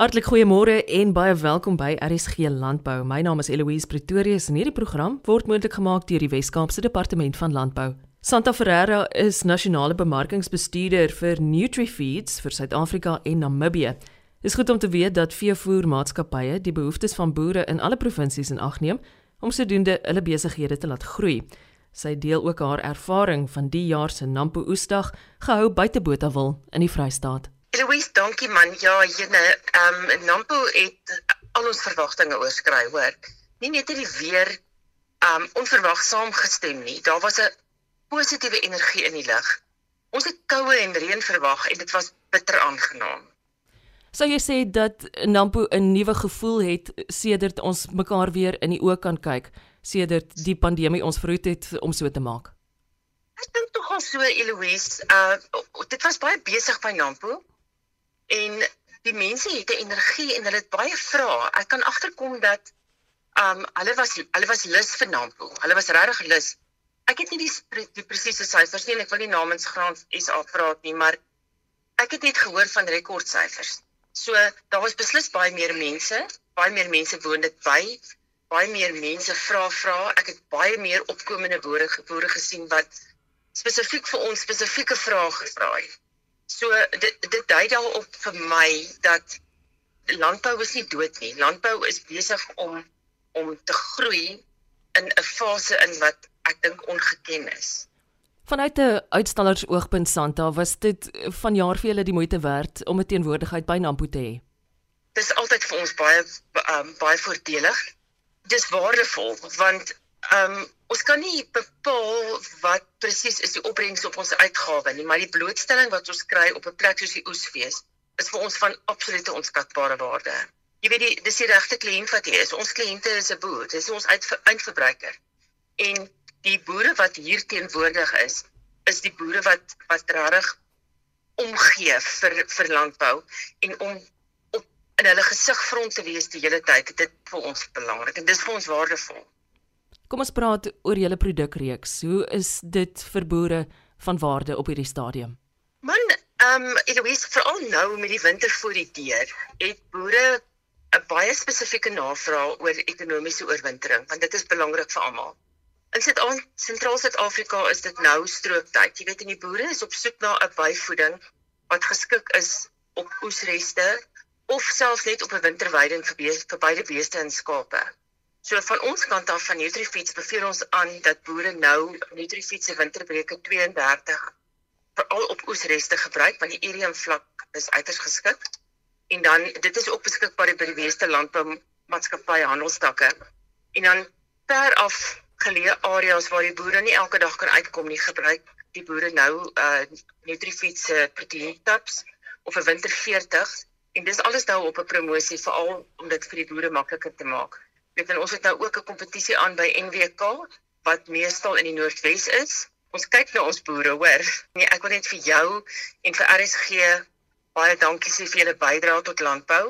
Hartlik goeiemôre en baie welkom by RSG Landbou. My naam is Eloise Pretorius en hierdie program word moontlik gemaak deur die Wes-Kaapse Departement van Landbou. Santa Ferreira is nasionale bemarkingsbestuurder vir NutriFeeds vir Suid-Afrika en Namibië. Dit is goed om te weet dat veevoermaatskappye die behoeftes van boere in alle provinsies in ag neem om sodoende hulle besighede te laat groei. Sy deel ook haar ervaring van die jaar se Nampo Oesdag gehou buite Botawil in die Vrystaat. Louise, dankie man. Ja, jene, ehm um, Nampo het al ons verwagtinge oorskry, hoor. Nie net het die weer ehm um, onverwags saamgestem nie. Daar was 'n positiewe energie in die lug. Ons het koue en reën verwag en dit was bitter aangenaam. Sou jy sê dat Nampo 'n nuwe gevoel het sedert ons mekaar weer in die oë kan kyk, sedert die pandemie ons verhoed het om so te maak? Ek dink tog al so Eloise, uh dit was baie besig by Nampo en die mense het 'n energie en hulle het baie vrae. Ek kan agterkom dat um hulle was hulle was lus vir Nampo. Hulle was regtig lus. Ek het nie die die presiese syfers nie en ek wil nie namens Graan SA praat nie, maar ek het net gehoor van rekordsyfers. So daar was beslis baie meer mense, baie meer mense woon dit by. Baie meer mense vra vra. Ek het baie meer opkomende boere geboere gesien wat spesifiek vir ons spesifieke vrae gevra het. So dit dit dui daarop vir my dat landbou is nie dood nie. Landbou is besig om om te groei in 'n fase in wat ek dink ongeken is. Vanuit 'n uitstallers oogpunt Santa was dit vanjaar vir julle die moeite werd om 'n teenwoordigheid by Nampo te hê. Dis altyd vir ons baie um, baie voordelig. Dis waardevol want ehm um, ons kan nie bepaal wat presies is die opbrengs op ons uitgawe nie, maar die blootstelling wat ons kry op 'n plek soos die oesfees is vir ons van absolute onskatbare waarde. Jy weet die dis die regte kliënt wat hier is. Ons kliënte is 'n boer, dis ons eindverbruiker. En die boere wat hier teenwoordig is, is die boere wat wat regtig omgee vir vir landbou en om op in hulle gesigfront te wees die hele tyd. Dit vir ons belangrik en dis vir ons waardevol. Kom ons praat oor julle produkreeks. Hoe is dit vir boere van waarde op hierdie stadium? Man, ehm um, Eloise, veral nou met die winter voor die deur, het boere 'n baie spesifieke navraag oor ekonomiese oorwintering, want dit is belangrik vir almal. In Suid-Sentraal Suid-Afrika is dit nou strooktyd. Jy weet, en die boere is op soek na 'n byvoeding wat geskik is op oesreste of selfs net op 'n winterweiding vir, vir beide beeste en skape. So van ons kant af van Nutrifeeds beveel ons aan dat boere nou Nutrifeeds se winterbreuke 32 veral op oesreste gebruik want die urium vlak is uiters geskik. En dan dit is ook beskikbaar by die meeste landboumaatskappye handelstakke. En dan per af geleë areas waar die boere nie elke dag kan uitkom nie, gebruik die boere nou uh Nutrifeeds se proteïen tabs of 'n winter 40 en dis alles nou op 'n promosie veral om dit vir die boere makliker te maak. Ek weet ons het nou ook 'n kompetisie aan by NWK wat meestal in die Noordwes is. Ons kyk na ons boere, hoor. Nee, ek wil net vir jou en vir RSG baie dankie sê vir julle bydrae tot landbou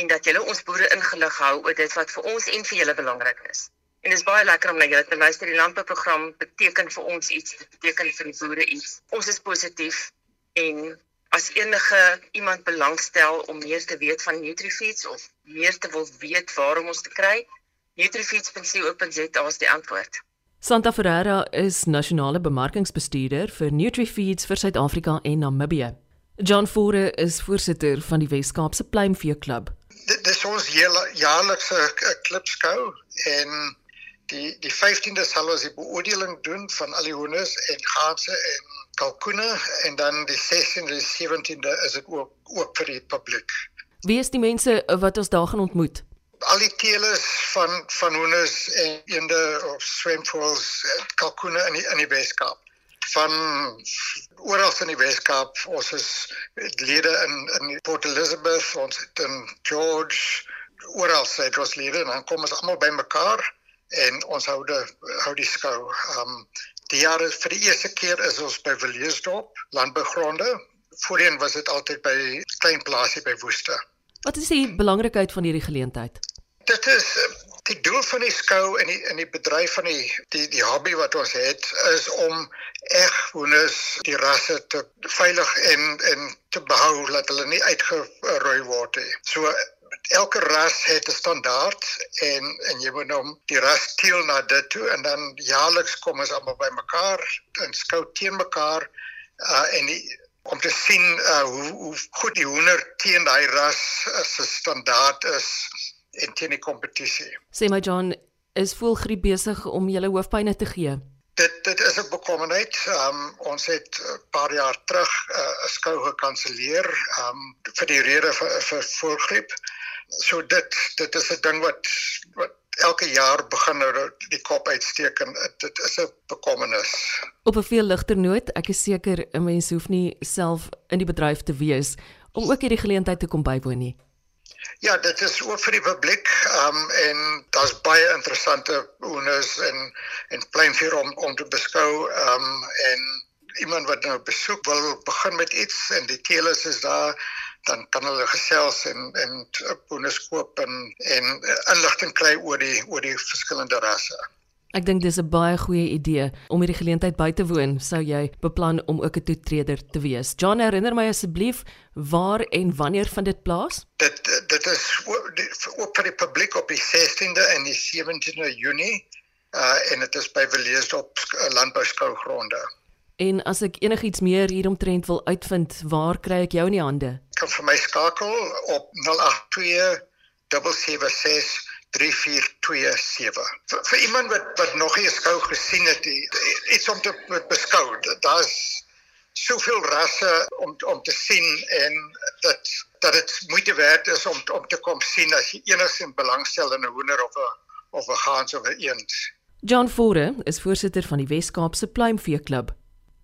en dat julle ons boere ingelig hou oor dit wat vir ons en vir julle belangrik is. En dit is baie lekker om na julle te luister. Die landbouprogram beteken vir ons iets, beteken vir die boere iets. Ons is positief en as enige iemand belangstel om meer te weet van Nutrifeeds of meer te wil weet waarom ons te kry, nutrifeeds.co.za is die antwoord. Santa Ferreira is nasionale bemarkingsbestuurder vir Nutrifeeds vir Suid-Afrika en Namibië. John Fore is voorsitter van die Wes-Kaapse Pluimvee Klub. Dit is ons jaarlikse klubskou en die die 15de sal ons die beoordeling doen van al die honde en ganse en kalkoene en dan die 16de en 17de is dit ook oop vir die publiek. Wie is die mense wat ons daar gaan ontmoet? Al die teelers van van hoenders en eende of swemvoëls, kalkoene in die in die Weskaap. Van oral in die Weskaap, ons is lede in in Port Elizabeth, ons het in George, oral sê ons lede en dan kom ons almal bymekaar en ons hou die hou die skou. Um Die jare vir die eerste keer is ons by Villersdorp, landbougronde. Voorheen was dit altyd by klein plaasie by Woeste. Wat is die belangrikheid van hierdie geleentheid? Dit is Die doel van die skou en die in die bedryf van die die die hobby wat ons het is om eg hoenders die rasse te veilig en en te behou dat hulle nie uitgeroei word nie. So elke ras het 'n standaard en en jy moet hom die ras teel na dit toe en dan jaarliks kom ons almal bymekaar en skou teen mekaar uh, en die, om te sien uh, hoe hoe goed die hoender teen daai ras se standaard is en teen die kompetisie. Sê my John, is voelgriep besig om julle hoofpynne te gee? Dit dit is 'n bekommerheid. Um ons het 'n paar jaar terug uh, 'n uh, skou gekanselleer um vir die rede vir vir voelgriep. So dit dit is 'n ding wat wat elke jaar begin nou die kop uitsteek en dit is 'n bekommernis. Op 'n veel ligter noot, ek is seker 'n mens hoef nie self in die bedryf te wees om ook hierdie geleentheid te kom bywoon nie. Ja, dit is ook vir die publiek. Ehm um, en daar's baie interessante hoenders en en pleinvee om om te beskou. Ehm um, en iemand wat nou besoek wil begin met iets en die teeles is daar dan kan hulle gesels en en hoenders koop en en inligting kry oor die oor die verskillende rasse. Ek dink dis 'n baie goeie idee om hierdie geleentheid by te woon. Sou jy beplan om ook 'n toetreder te wees? John, herinner my asseblief waar en wanneer vind dit plaas? Dit dit is ook vir die publiek op die 16de en die 17de Junie. Uh en dit is by Villiers op landbouskougronde. En as ek enigiets meer hieromtrent wil uitvind, waar kry ek jou in die hande? Kan vir my skakel op 082 776 3427. Vir, vir iemand wat wat nog nie 'n skou gesien het, iets om te beskou. Daar's soveel rasse om om te sien en dat dat dit moeite werd is om om te kom sien as jy enigsins belangstel in 'n hoender of 'n of 'n gans of 'n eend. John Fore is voorsitter van die Wes-Kaapse Pluimvee Klub.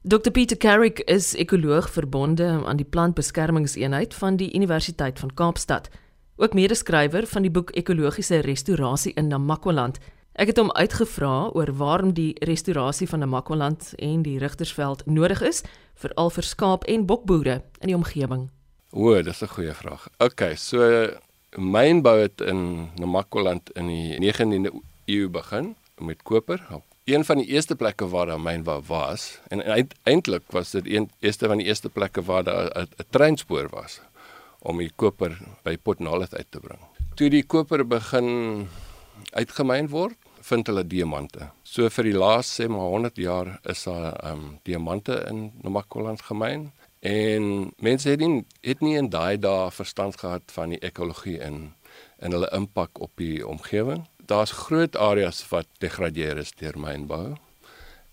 Dr Pieter Carrick is ekoloog verbonde aan die plantbeskermingseenheid van die Universiteit van Kaapstad ook medeskrywer van die boek Ekologiese Restaurasie in Namakwaland. Ek het hom uitgevra oor waarom die restaurasie van Namakwaland en die Rigtersveld nodig is, veral vir skaap en bokboere in die omgewing. O, dis 'n goeie vraag. OK, so mynbou het in Namakwaland in die 19de eeu begin met koper. Een van die eerste plekke waar daar mynbou was en eintlik was dit een eerste van die eerste plekke waar daar 'n treinspoor was om die koper by Port Nolloth uit te bring. Toe die koper begin uitgemyn word, vind hulle diamante. So vir die laaste sê maar 100 jaar is daar um diamante in Namakwaland gemyn en mense het nie het nie in daai dae verstand gehad van die ekologie in en hulle impak op die omgewing. Daar's groot areas wat degradeer is deur mynbou.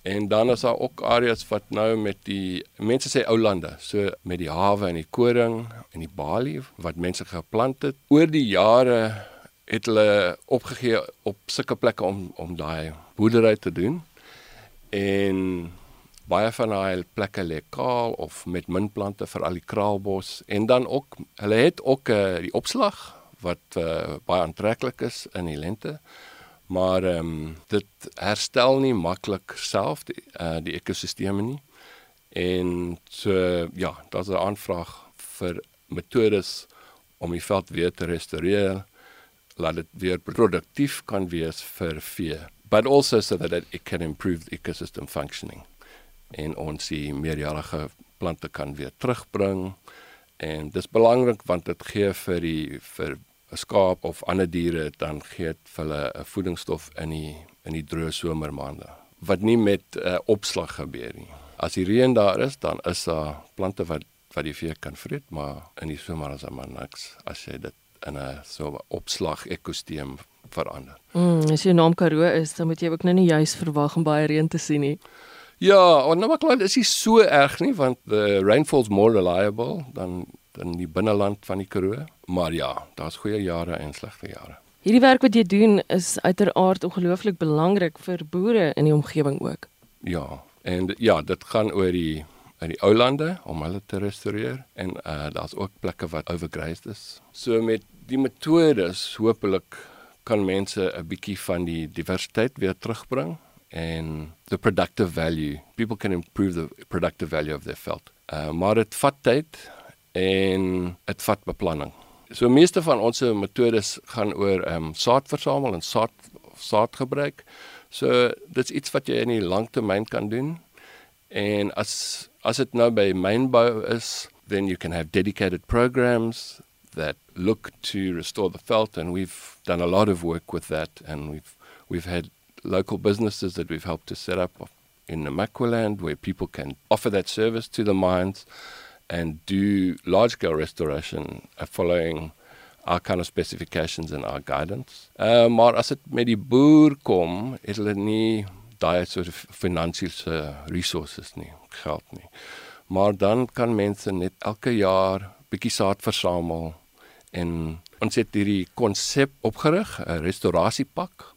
En dan is daar ook areas wat nou met die mense sê ou lande, so met die hawe en die koring en die balie wat mense geplant het. Oor die jare het hulle opgegee op sulke plekke om om daai boerdery te doen. En baie van daai plekke lê kaal of met min plante vir al die kraalbos en dan ook hulle het ook uh, die opslag wat uh, baie aantreklik is in die lente maar ehm um, dit herstel nie maklik self die uh, die ekosisteme nie. En so ja, daar's 'n aanvraag vir metodes om die veld weer te restoreer laat dit weer produktief kan wees vir vee but also so that it can improve the ecosystem functioning en ons die meerjarige plante kan weer terugbring en dis belangrik want dit gee vir die vir 'n skaap of ander diere dan gee dit vir hulle 'n voedingsstof in die in die droë somermaande wat nie met uh, opslag gebeur nie. As die reën daar is, dan is daar plante wat wat die vee kan vreet, maar in die somer is daar maar niks as jy dit in 'n so 'n opslag ekosisteem verander. Mm, as jy naam Karoo is, dan moet jy ook nou nie juis verwag om baie reën te sien nie. Ja, en nou maar klaar, dit is so erg nie want the rainfall's more reliable dan in die binneland van die Karoo, maar ja, daar's goeie jare en slegte jare. Hierdie werk wat jy doen is uiteraard ongelooflik belangrik vir boere in die omgewing ook. Ja, en ja, dit gaan oor die in die ou lande om hulle te restoreer en uh daar's ook plekke wat overgrazed is. So met die metodes hopelik kan mense 'n bietjie van die diversiteit weer terugbring en the productive value people can improve the productive value of their veld. Uh maar dit vat tyd en dit vat beplanning So meeste van ons metodes gaan oor ehm um, saad versamel en saad saad gebruik. So dit's iets wat jy in die langtermyn kan doen. En as as dit nou by mynbou is, then you can have dedicated programs that look to restore the veld and we've done a lot of work with that and we've we've had local businesses that we've helped to set up in Namaqualand where people can offer that service to the mines and do large scale restoration uh, following our kind of specifications and our guidance. Uh, maar as dit met die boer kom, het hulle nie daai soort finansiële resources nie, geld nie. Maar dan kan mense net elke jaar bietjie saad versamel en ons het hierdie konsep opgerig, 'n restaurasiepak.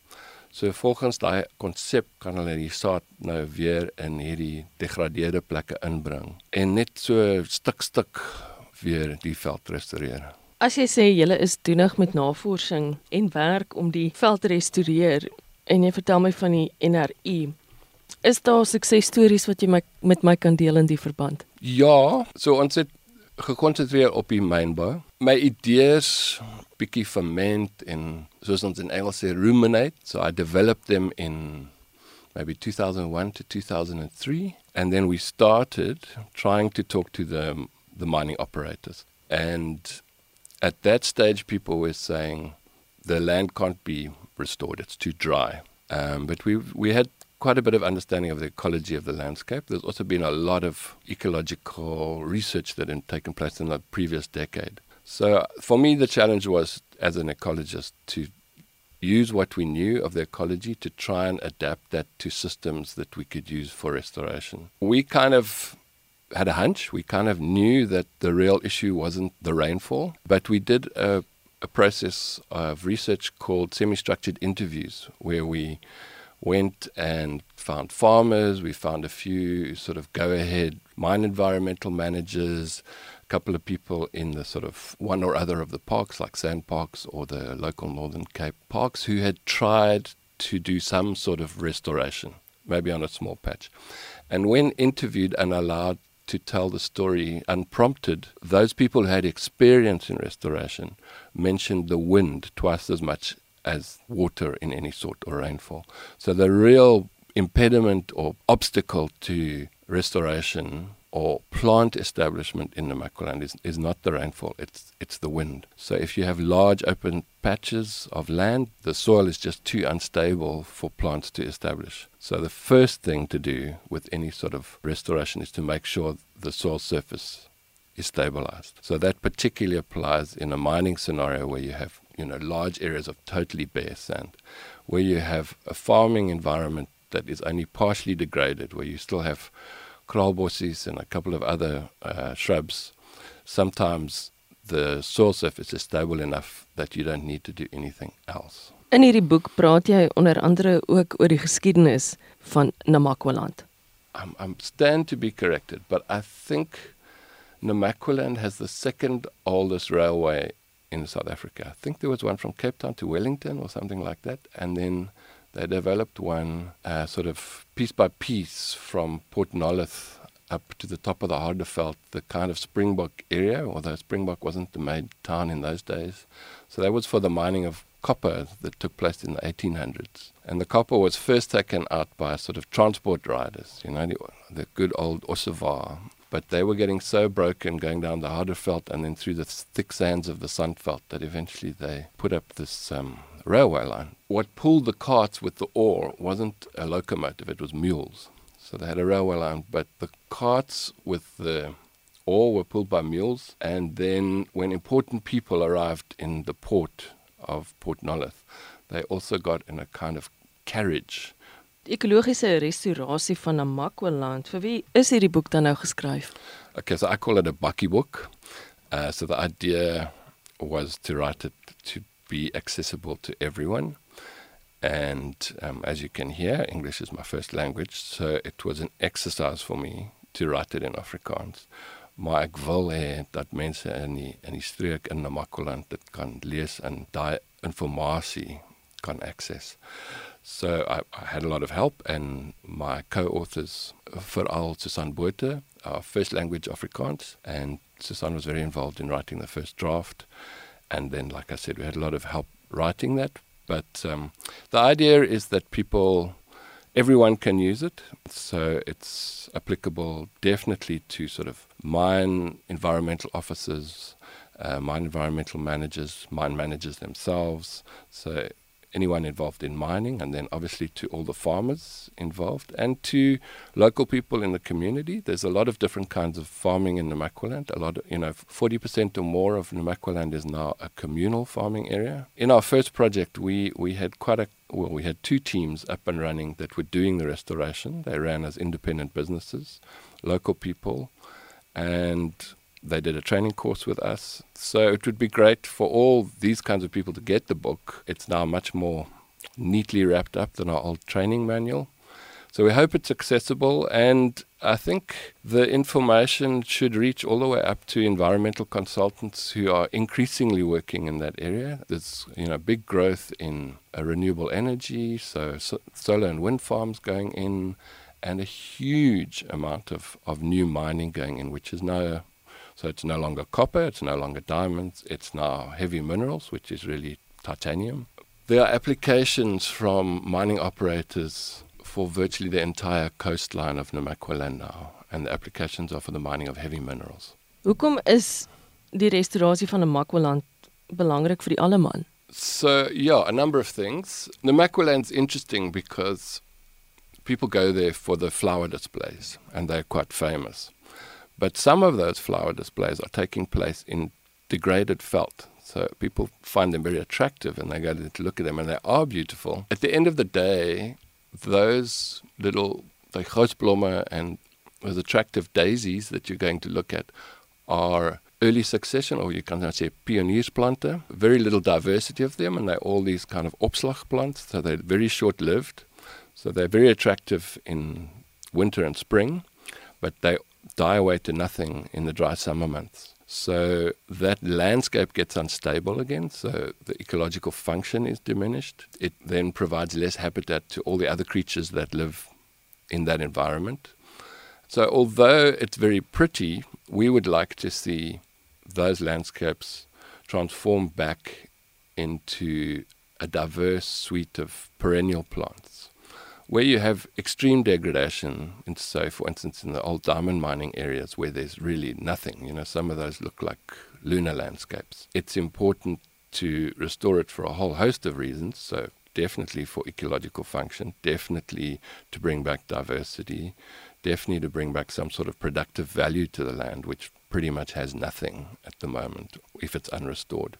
So volgens daai konsep kan hulle die saad nou weer in hierdie degradeerde plekke inbring en net so stuk stuk weer die veld restoreer. As jy sê jy is doenig met navorsing en werk om die veld te restoreer en jy vertel my van die NRI, is daar suksesstories wat jy my, met my kan deel in die verband? Ja, so ons het gekonsentreer op die mynbou. My idees bietjie ferment en soos ons in Engels sê ruminate. So I developed them in maybe 2001 to 2003 and then we started trying to talk to the the mining operators. And at that stage people were saying the land can't be restored. It's too dry. Um, but we we had quite a bit of understanding of the ecology of the landscape. There's also been a lot of ecological research that had taken place in the previous decade. So for me, the challenge was, as an ecologist, to use what we knew of the ecology to try and adapt that to systems that we could use for restoration. We kind of had a hunch. We kind of knew that the real issue wasn't the rainfall, but we did a, a process of research called semi structured interviews where we went and found farmers. We found a few sort of go ahead mine environmental managers, a couple of people in the sort of one or other of the parks, like Sand Parks or the local Northern Cape parks, who had tried to do some sort of restoration, maybe on a small patch. And when interviewed and allowed to tell the story unprompted, those people who had experience in restoration mentioned the wind twice as much as water in any sort or rainfall. So the real impediment or obstacle to restoration or plant establishment in the Macqualand is, is not the rainfall, it's, it's the wind. So if you have large open patches of land, the soil is just too unstable for plants to establish. So the first thing to do with any sort of restoration is to make sure the soil surface is stabilized. So that particularly applies in a mining scenario where you have you know, large areas of totally bare sand, where you have a farming environment that is only partially degraded, where you still have kraalbossies and a couple of other uh, shrubs, sometimes the soil surface is stable enough that you don't need to do anything else. In hierdie boek praat jy onder andere ook oor die geskiedenis van Namakwaland. I'm I'm stand to be corrected, but I think Namakwaland has the second oldest railway in South Africa. I think there was one from Cape Town to Wellington or something like that. And then they developed one uh, sort of piece by piece from Port Nolloth up to the top of the Harderveld, the kind of Springbok area, although Springbok wasn't the main town in those days. So that was for the mining of copper that took place in the 1800s. And the copper was first taken out by sort of transport riders, you know, the, the good old Osavar but they were getting so broken going down the Harderveld and then through the thick sands of the Sandveld that eventually they put up this um, railway line. What pulled the carts with the ore wasn't a locomotive, it was mules. So they had a railway line, but the carts with the ore were pulled by mules. And then when important people arrived in the port of Port Nolloth, they also got in a kind of carriage ekologiese restaurasie van Namakwa-land. Vir wie is hierdie boek dan nou geskryf? Okay, so I call it a bucky book. Uh, so the idea was to write it to be accessible to everyone. And um, as you can hear, English is my first language, so it was an exercise for me to write it in Afrikaans. Maar ek wil hê dat mense in die in die streek in Namakwa-land dit kan lees en daai inligting kan access. So I, I, had a lot of help, and my co-authors, veral Susan Boete, our first language Afrikaans, and Susan was very involved in writing the first draft. and then, like I said, we had a lot of help writing that. But um, the idea is that people, everyone can use it. So it's applicable definitely to sort of mine environmental officers, uh, mine environmental managers, mine managers themselves. So anyone involved in mining, and then obviously to all the farmers involved and to local people in the community. There's a lot of different kinds of farming in Namaqualand. A lot, of, you know, 40% or more of Namaqualand is now a communal farming area. In our first project, we, we had quite a well, we had two teams up and running that were doing the restoration. They ran as independent businesses, local people, and they did a training course with us. So it would be great for all these kinds of people to get the book. It's now much more neatly wrapped up than our old training manual. So we hope it's accessible, and I think the information should reach all the way up to environmental consultants who are increasingly working in that area. There's you know big growth in uh, renewable energy, so, so solar and wind farms going in, and a huge amount of, of new mining going in, which is now so it's no longer copper, it's no longer diamonds, it's now heavy minerals, which is really titanium. There are applications from mining operators for virtually the entire coastline of Namaqualand now, and the applications are for the mining of heavy minerals. Hoekom is die restaurasie van Namaqualand belangrik vir die alleman? So, yeah, a number of things. Namaqualand's interesting because people go there for the flower displays, and they're quite famous. But some of those flower displays are taking place in degraded felt. So people find them very attractive and they go to look at them and they are beautiful. At the end of the day, those little the grootblomme and those attractive daisies that you're going to look at are early succession, or you can say pioniersplante. Very little diversity of them, and they're all these kind of opslag plants, so they're very short lived. So they're very attractive in winter and spring, but they die away to nothing in the dry summer months. So that landscape gets unstable again, so the ecological function is diminished. It then provides less habitat to all the other creatures that live in that environment. So, although it's very pretty, we would like to see those landscapes transformed back into a diverse suite of perennial plants where you have extreme degradation, and so for instance in the old diamond mining areas where there's really nothing, you know, some of those look like lunar landscapes. It's important to restore it for a whole host of reasons. So definitely for ecological function, definitely to bring back diversity, definitely to bring back some sort of productive value to the land, which pretty much has nothing at the moment if it's unrestored.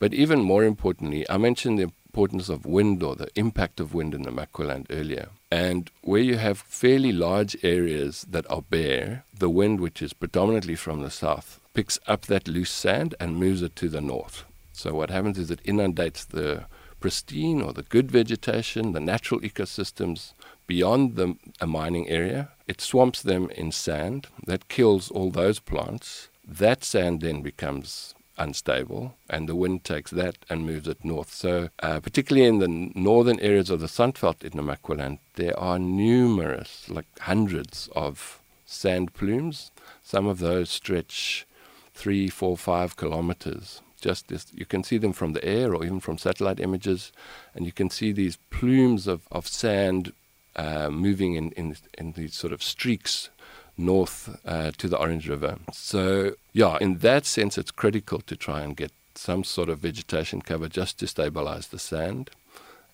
But even more importantly, I mentioned the importance of wind or the impact of wind in the Namaqualand earlier. And where you have fairly large areas that are bare, the wind, which is predominantly from the south, picks up that loose sand and moves it to the north. So what happens is it inundates the pristine or the good vegetation, the natural ecosystems beyond the a mining area. It swamps them in sand. That kills all those plants. That sand then becomes unstable, and the wind takes that and moves it north. So, uh, particularly in the northern areas of the Sandveld in Namaqualand, there are numerous, like hundreds of sand plumes. Some of those stretch three, four, five kilometers. Just this, you can see them from the air or even from satellite images, and you can see these plumes of, of sand uh, moving in, in, in these sort of streaks north uh, to the Orange River. So, yeah, in that sense, it's critical to try and get some sort of vegetation cover just to stabilize the sand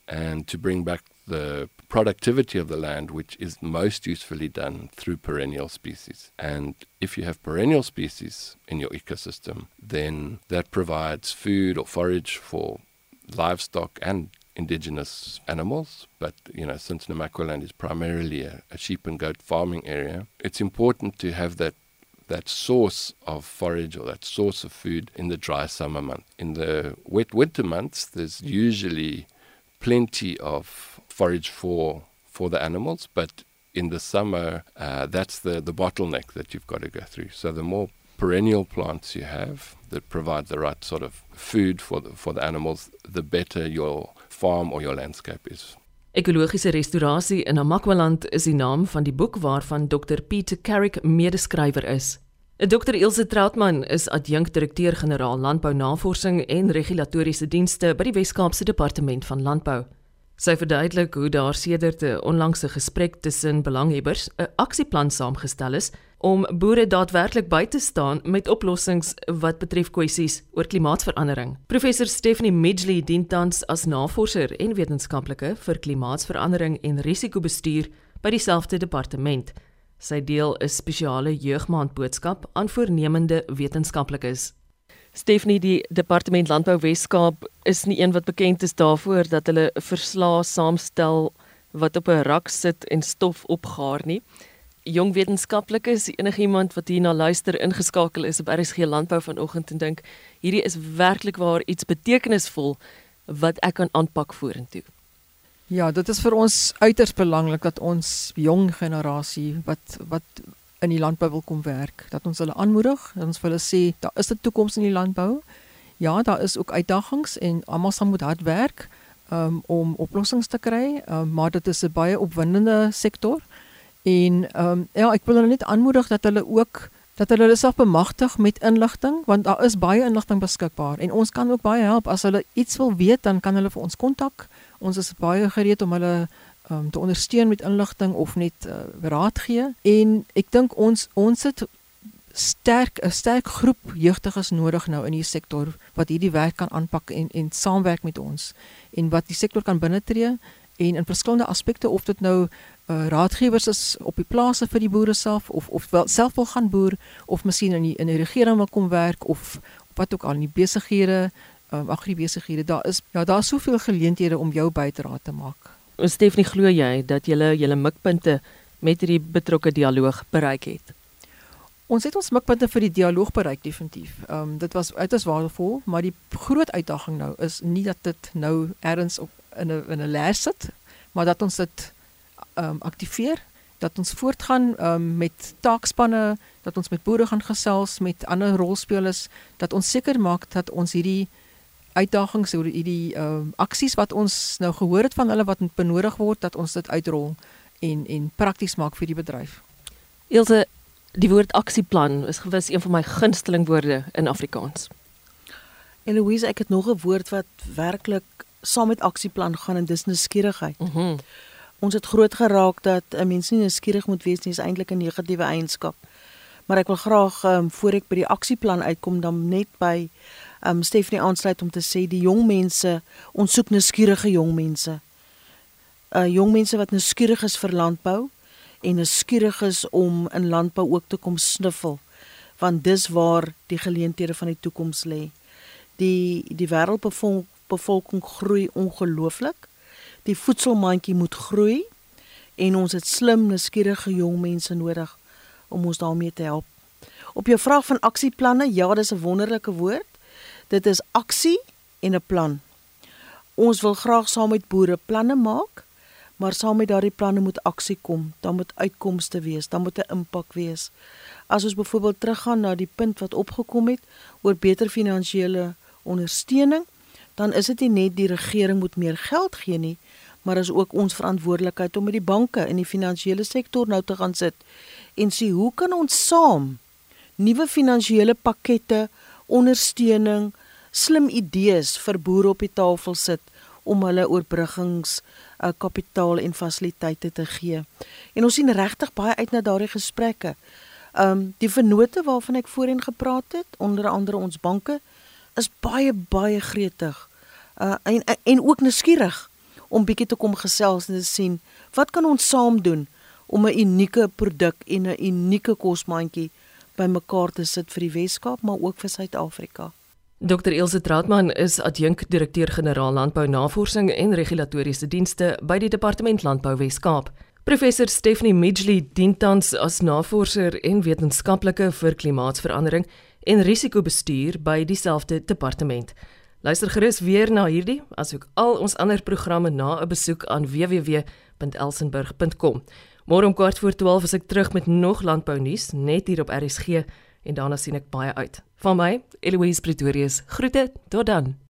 and to bring back the productivity of the land, which is most usefully done through perennial species. And if you have perennial species in your ecosystem, then that provides food or forage for livestock and indigenous animals, but you know, since Namaqualand is primarily a, a, sheep and goat farming area, it's important to have that that source of forage or that source of food in the dry summer month. In the wet winter months, there's usually plenty of forage for for the animals, but in the summer, uh, that's the, the bottleneck that you've got to go through. So the more perennial plants you have that provide the right sort of food for the, for the animals, the better your farm or your landscape is. Ekologiese restaurasie in Namakwaland is die naam van die boek waarvan Dr Pieter Carrick medeskrywer is. Dr Ilse Trautmann is adjunkdirekteur-generaal Landbounavorsing en Regulatoriese Dienste by die Wes-Kaapse Departement van Landbou. Sy verduidelik hoe daar sedert 'n onlangse gesprek tussen belanghebbers 'n aksieplan saamgestel is om boere daadwerklik by te staan met oplossings wat betref kwessies oor klimaatsverandering. Professor Stephanie Midgley dien tans as navorser en wetenskaplike vir klimaatsverandering en risikobestuur by dieselfde departement. Sy deel 'n spesiale jeugmaand boodskap aan voornemende wetenskaplikes. Stephanie, die Departement Landbou Wes-Kaap is nie een wat bekend is daarvoor dat hulle verslae saamstel wat op 'n rak sit en stof opgaar nie. Jong wetenskaplikes, enige iemand wat hierna luister ingeskakel is op RSG Landbou vanoggend en dink hierdie is werklik waar iets betekenisvol wat ek kan aanpak vorentoe. Ja, dit is vir ons uiters belangrik dat ons jong generasie wat wat in die landbou wil kom werk, dat ons hulle aanmoedig, dat ons vir hulle sê daar is 'n toekoms in die landbou. Ja, daar is ook uitdagings en almal sal moet hard werk um, om oplossings te kry, um, maar dit is 'n baie opwindende sektor. En um, ja, ek wil hulle net aanmoedig dat hulle ook dat hulle hulle self bemagtig met inligting want daar is baie inligting beskikbaar. En ons kan ook baie help. As hulle iets wil weet dan kan hulle vir ons kontak. Ons is baie gereed om hulle um, te ondersteun met inligting of net uh, raad gee. En ek dink ons ons het sterk 'n sterk groep jeugdiges nodig nou in hierdie sektor wat hierdie werk kan aanpak en en saamwerk met ons en wat die sektor kan binnetree. En in verskillende aspekte of dit nou uh, raadgewers is op die plase vir die boere self of of wel self wil gaan boer of miskien in die in die regering wil kom werk of wat ook al in die besighede um, agribesighede. Daar is ja, daar's soveel geleenthede om jou bydrae te maak. Stefanie, glo jy dat julle julle mikpunte met hierdie betrokke dialoog bereik het? Ons het ons mikpunte vir die dialoog bereik definitief. Ehm um, dit was uiters waardevol, maar die groot uitdaging nou is nie dat dit nou ergens op in 'n in 'n les sit, maar dat ons dit um, aktiveer, dat ons voortgaan um, met taakspanne, dat ons met boere gaan gesels, met ander rolspelers, dat ons seker maak dat ons hierdie uitdagings oor hierdie uh, aksies wat ons nou gehoor het van hulle wat benodig word dat ons dit uitrol en en prakties maak vir die bedryf. Ilse, die woord aksieplan is gewis een van my gunsteling woorde in Afrikaans. Eloise, ek het nog 'n woord wat werklik saam met aksieplan gaan en dis nuuskierigheid. Mhm. Mm ons het groot geraak dat 'n mens nie nuuskierig moet wees nie, is eintlik 'n negatiewe eienskap. Maar ek wil graag ehm um, voor ek by die aksieplan uitkom dan net by um Stephanie aansluit om te sê die jong mense, ons soek nuuskierige jong mense. Uh jong mense wat nuuskierig is vir landbou en nuuskierig is om in landbou ook te kom sniffel want dis waar die geleenthede van die toekoms lê. Die die wêreldbevolking groei ongelooflik. Die voedselmandjie moet groei en ons het slim nuuskierige jong mense nodig om ons daarmee te help. Op jou vraag van aksieplanne, ja, dis 'n wonderlike woord. Dit is aksie en 'n plan. Ons wil graag saam met boere planne maak, maar saam met daardie planne moet aksie kom. Dan moet uitkomste wees, dan moet 'n impak wees. As ons byvoorbeeld teruggaan na die punt wat opgekom het oor beter finansiële ondersteuning, dan is dit nie net die regering moet meer geld gee nie, maar is ook ons verantwoordelikheid om met die banke in die finansiële sektor nou te gaan sit en sê hoe kan ons saam nuwe finansiële pakkette ondersteuning, slim idees vir boere op die tafel sit om hulle oorbruggings uh, kapitaal en fasiliteite te gee. En ons sien regtig baie uit na daardie gesprekke. Um die vennote waarvan ek voorheen gepraat het, onder andere ons banke, is baie baie gretig. Uh en en ook nuuskierig om bietjie te kom gesels en te sien wat kan ons saam doen om 'n unieke produk en 'n unieke kosmandjie bymekaar te sit vir die Weskaap maar ook vir Suid-Afrika. Dr Ilse Trautmann is adjunk-direkteur-generaal Landbou Navorsing en Regulatoriese Dienste by die Departement Landbou Weskaap. Professor Stephanie Midgley dien tans as navorser en wetenskaplike vir klimaatsverandering en risikobestuur by dieselfde departement. Luister gerus weer na hierdie asook al ons ander programme na 'n besoek aan www.elsenburg.com. Môre om kwart voor 12 is ek terug met nog landbou nuus net hier op RSG en daarna sien ek baie uit. Van my, Eloise Pretorius. Groete, tot dan.